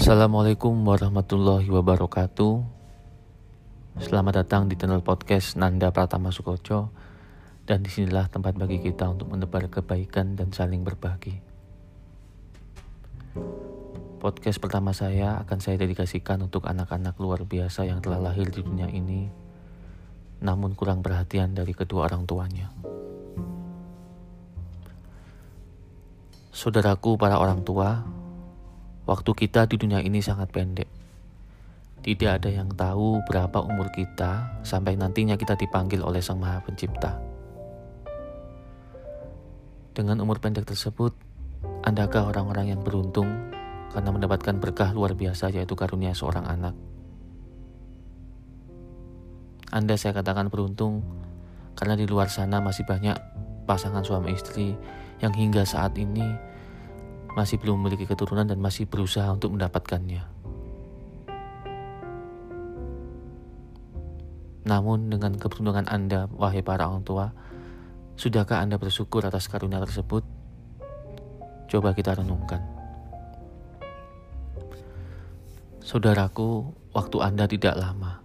Assalamualaikum warahmatullahi wabarakatuh. Selamat datang di channel podcast Nanda Pratama Sukoco. Dan di sinilah tempat bagi kita untuk menebar kebaikan dan saling berbagi. Podcast pertama saya akan saya dedikasikan untuk anak-anak luar biasa yang telah lahir di dunia ini. Namun kurang perhatian dari kedua orang tuanya. Saudaraku para orang tua, Waktu kita di dunia ini sangat pendek. Tidak ada yang tahu berapa umur kita sampai nantinya kita dipanggil oleh Sang Maha Pencipta. Dengan umur pendek tersebut, Andakah orang-orang yang beruntung karena mendapatkan berkah luar biasa yaitu karunia seorang anak? Anda saya katakan beruntung karena di luar sana masih banyak pasangan suami istri yang hingga saat ini masih belum memiliki keturunan dan masih berusaha untuk mendapatkannya. Namun dengan keberuntungan Anda, wahai para orang tua, sudahkah Anda bersyukur atas karunia tersebut? Coba kita renungkan. Saudaraku, waktu Anda tidak lama.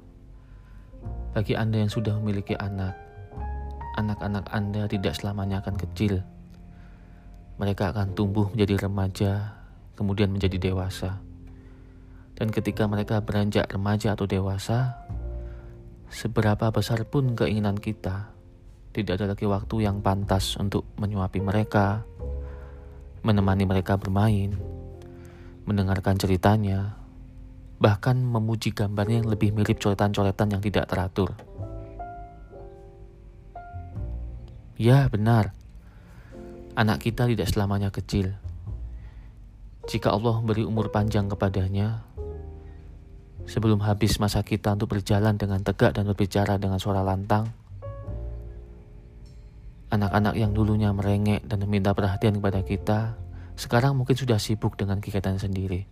Bagi Anda yang sudah memiliki anak, anak-anak Anda tidak selamanya akan kecil mereka akan tumbuh menjadi remaja, kemudian menjadi dewasa. Dan ketika mereka beranjak remaja atau dewasa, seberapa besar pun keinginan kita, tidak ada lagi waktu yang pantas untuk menyuapi mereka, menemani mereka bermain, mendengarkan ceritanya, bahkan memuji gambarnya yang lebih mirip coretan-coretan yang tidak teratur. Ya, benar anak kita tidak selamanya kecil. Jika Allah memberi umur panjang kepadanya, sebelum habis masa kita untuk berjalan dengan tegak dan berbicara dengan suara lantang, anak-anak yang dulunya merengek dan meminta perhatian kepada kita, sekarang mungkin sudah sibuk dengan kegiatan sendiri.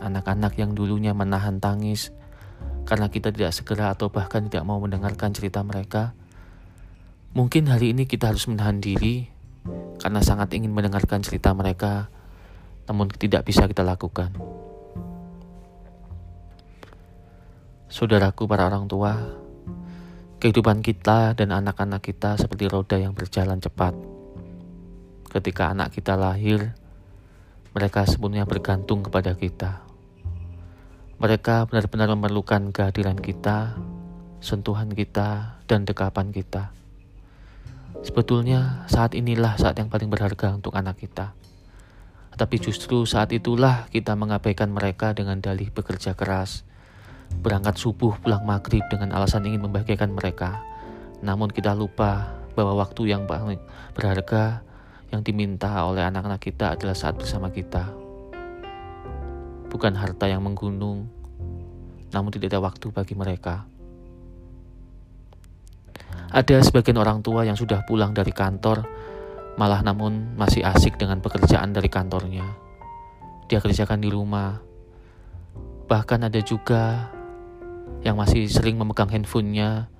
Anak-anak yang dulunya menahan tangis karena kita tidak segera atau bahkan tidak mau mendengarkan cerita mereka, mungkin hari ini kita harus menahan diri karena sangat ingin mendengarkan cerita mereka, namun tidak bisa kita lakukan. Saudaraku, para orang tua, kehidupan kita dan anak-anak kita seperti roda yang berjalan cepat. Ketika anak kita lahir, mereka sepenuhnya bergantung kepada kita. Mereka benar-benar memerlukan kehadiran kita, sentuhan kita, dan dekapan kita. Sebetulnya saat inilah saat yang paling berharga untuk anak kita. Tetapi justru saat itulah kita mengabaikan mereka dengan dalih bekerja keras, berangkat subuh pulang maghrib dengan alasan ingin membahagiakan mereka. Namun kita lupa bahwa waktu yang paling berharga yang diminta oleh anak-anak kita adalah saat bersama kita. Bukan harta yang menggunung, namun tidak ada waktu bagi mereka. Ada sebagian orang tua yang sudah pulang dari kantor, malah namun masih asik dengan pekerjaan dari kantornya. Dia kerjakan di rumah. Bahkan ada juga yang masih sering memegang handphonenya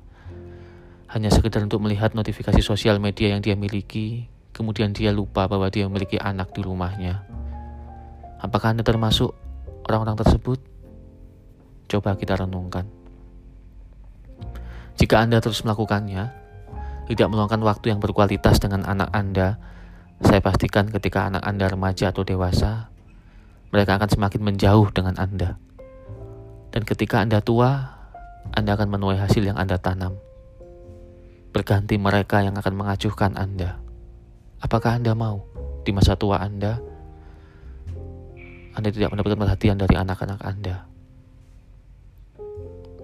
hanya sekedar untuk melihat notifikasi sosial media yang dia miliki, kemudian dia lupa bahwa dia memiliki anak di rumahnya. Apakah Anda termasuk orang-orang tersebut? Coba kita renungkan. Jika Anda terus melakukannya, tidak meluangkan waktu yang berkualitas dengan anak Anda, saya pastikan ketika anak Anda remaja atau dewasa, mereka akan semakin menjauh dengan Anda. Dan ketika Anda tua, Anda akan menuai hasil yang Anda tanam. Berganti mereka yang akan mengacuhkan Anda. Apakah Anda mau di masa tua Anda, Anda tidak mendapatkan perhatian dari anak-anak Anda?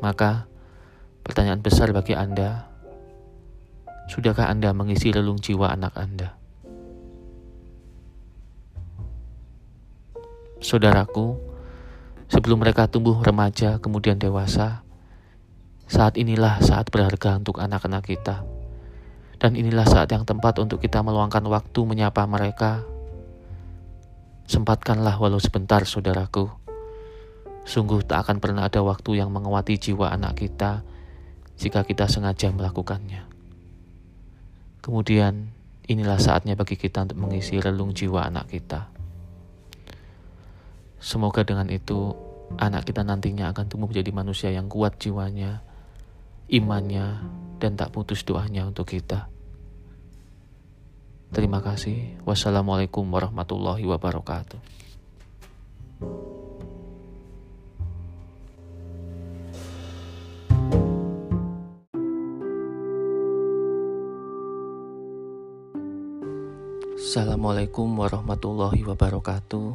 Maka, Pertanyaan besar bagi Anda, sudahkah Anda mengisi relung jiwa anak Anda? Saudaraku, sebelum mereka tumbuh remaja kemudian dewasa, saat inilah saat berharga untuk anak-anak kita. Dan inilah saat yang tepat untuk kita meluangkan waktu menyapa mereka. Sempatkanlah walau sebentar, saudaraku. Sungguh tak akan pernah ada waktu yang menguati jiwa anak kita jika kita sengaja melakukannya. Kemudian, inilah saatnya bagi kita untuk mengisi relung jiwa anak kita. Semoga dengan itu anak kita nantinya akan tumbuh menjadi manusia yang kuat jiwanya, imannya, dan tak putus doanya untuk kita. Terima kasih. Wassalamualaikum warahmatullahi wabarakatuh. Assalamualaikum warahmatullahi wabarakatuh.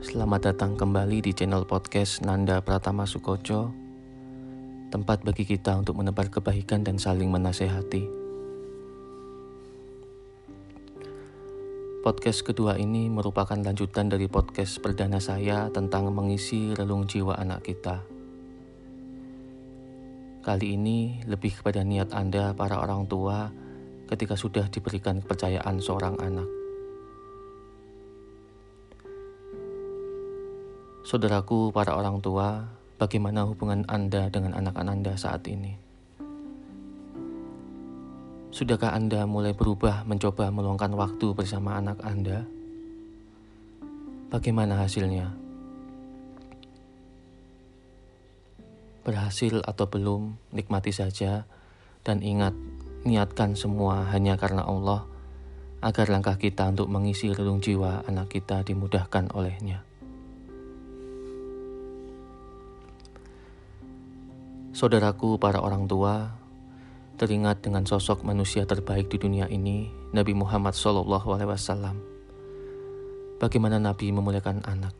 Selamat datang kembali di channel podcast Nanda Pratama Sukoco. Tempat bagi kita untuk menebar kebaikan dan saling menasehati. Podcast kedua ini merupakan lanjutan dari podcast perdana saya tentang mengisi relung jiwa anak kita. Kali ini lebih kepada niat Anda para orang tua ketika sudah diberikan kepercayaan seorang anak. Saudaraku, para orang tua, bagaimana hubungan Anda dengan anak anak Anda saat ini? Sudahkah Anda mulai berubah mencoba meluangkan waktu bersama anak Anda? Bagaimana hasilnya? Berhasil atau belum, nikmati saja dan ingat niatkan semua hanya karena Allah, agar langkah kita untuk mengisi relung jiwa anak kita dimudahkan olehnya. Saudaraku, para orang tua, teringat dengan sosok manusia terbaik di dunia ini, Nabi Muhammad SAW. Bagaimana Nabi memuliakan anak.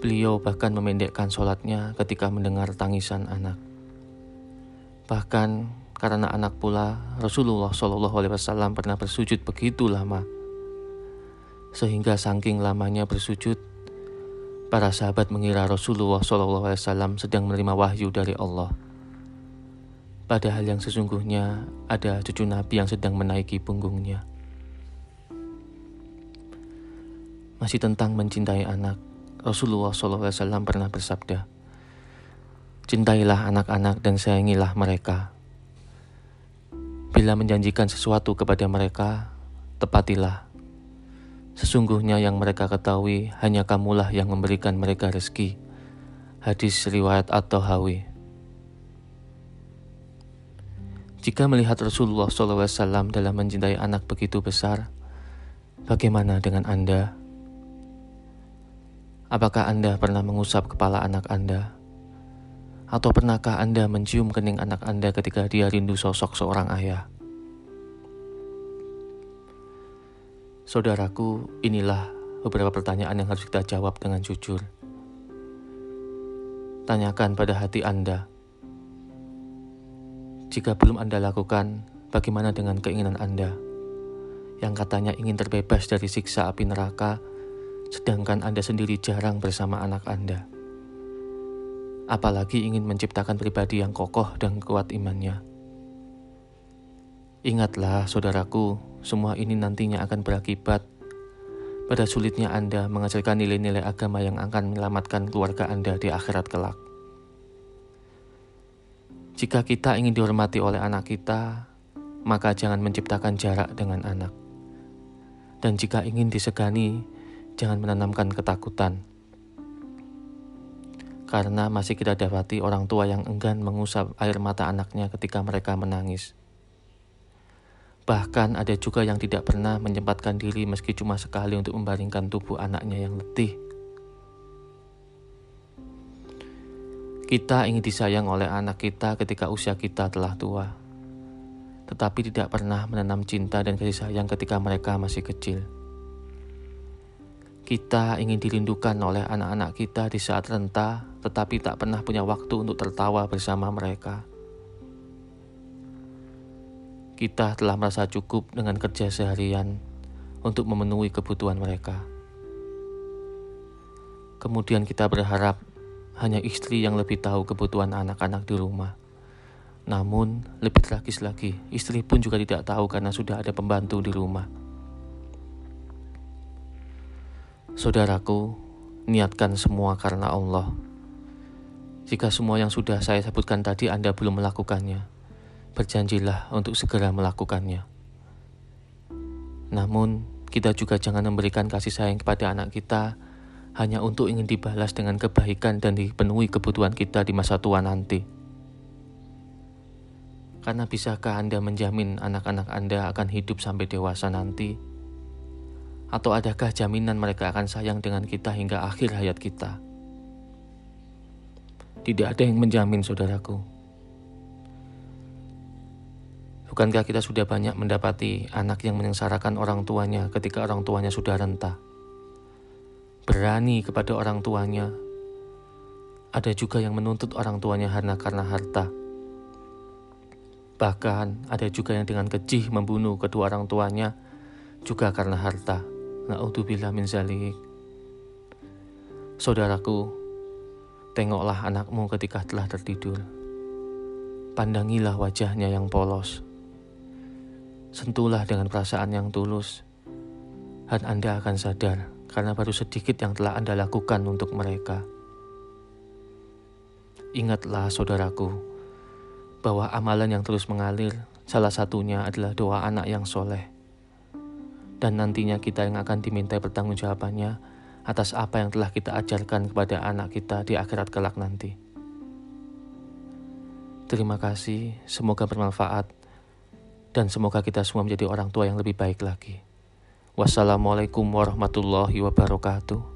Beliau bahkan memendekkan sholatnya ketika mendengar tangisan anak. Bahkan karena anak pula Rasulullah Shallallahu Alaihi Wasallam pernah bersujud begitu lama, sehingga saking lamanya bersujud, para sahabat mengira Rasulullah Shallallahu Alaihi Wasallam sedang menerima wahyu dari Allah. Padahal yang sesungguhnya ada cucu Nabi yang sedang menaiki punggungnya. Masih tentang mencintai anak, Rasulullah Wasallam pernah bersabda, Cintailah anak-anak dan sayangilah mereka Bila menjanjikan sesuatu kepada mereka, tepatilah. Sesungguhnya yang mereka ketahui hanya kamulah yang memberikan mereka rezeki. Hadis riwayat atau hawi. Jika melihat Rasulullah SAW dalam mencintai anak begitu besar, bagaimana dengan Anda? Apakah Anda pernah mengusap kepala anak Anda? Atau pernahkah Anda mencium kening anak Anda ketika dia rindu sosok seorang ayah? Saudaraku, inilah beberapa pertanyaan yang harus kita jawab dengan jujur. Tanyakan pada hati Anda. Jika belum Anda lakukan, bagaimana dengan keinginan Anda? Yang katanya ingin terbebas dari siksa api neraka, sedangkan Anda sendiri jarang bersama anak Anda apalagi ingin menciptakan pribadi yang kokoh dan kuat imannya. Ingatlah, saudaraku, semua ini nantinya akan berakibat pada sulitnya Anda mengajarkan nilai-nilai agama yang akan menyelamatkan keluarga Anda di akhirat kelak. Jika kita ingin dihormati oleh anak kita, maka jangan menciptakan jarak dengan anak. Dan jika ingin disegani, jangan menanamkan ketakutan karena masih kita dapati orang tua yang enggan mengusap air mata anaknya ketika mereka menangis. Bahkan ada juga yang tidak pernah menyempatkan diri meski cuma sekali untuk membaringkan tubuh anaknya yang letih. Kita ingin disayang oleh anak kita ketika usia kita telah tua, tetapi tidak pernah menanam cinta dan kasih sayang ketika mereka masih kecil. Kita ingin dirindukan oleh anak-anak kita di saat renta, tetapi tak pernah punya waktu untuk tertawa bersama mereka. Kita telah merasa cukup dengan kerja seharian untuk memenuhi kebutuhan mereka. Kemudian kita berharap hanya istri yang lebih tahu kebutuhan anak-anak di rumah. Namun, lebih tragis lagi, istri pun juga tidak tahu karena sudah ada pembantu di rumah. Saudaraku, niatkan semua karena Allah. Jika semua yang sudah saya sebutkan tadi Anda belum melakukannya, berjanjilah untuk segera melakukannya. Namun, kita juga jangan memberikan kasih sayang kepada anak kita hanya untuk ingin dibalas dengan kebaikan dan dipenuhi kebutuhan kita di masa tua nanti. Karena bisakah Anda menjamin anak-anak Anda akan hidup sampai dewasa nanti? Atau adakah jaminan mereka akan sayang dengan kita hingga akhir hayat kita? Tidak ada yang menjamin, saudaraku. Bukankah kita sudah banyak mendapati anak yang menyengsarakan orang tuanya ketika orang tuanya sudah renta? Berani kepada orang tuanya. Ada juga yang menuntut orang tuanya karena karena harta Bahkan ada juga yang dengan kecih membunuh kedua orang tuanya juga karena harta. Na'udzubillah min zalik. Saudaraku, tengoklah anakmu ketika telah tertidur. Pandangilah wajahnya yang polos. Sentuhlah dengan perasaan yang tulus. Dan Anda akan sadar karena baru sedikit yang telah Anda lakukan untuk mereka. Ingatlah saudaraku, bahwa amalan yang terus mengalir salah satunya adalah doa anak yang soleh. Dan nantinya kita yang akan diminta pertanggungjawabannya atas apa yang telah kita ajarkan kepada anak kita di akhirat kelak nanti. Terima kasih, semoga bermanfaat, dan semoga kita semua menjadi orang tua yang lebih baik lagi. Wassalamualaikum warahmatullahi wabarakatuh.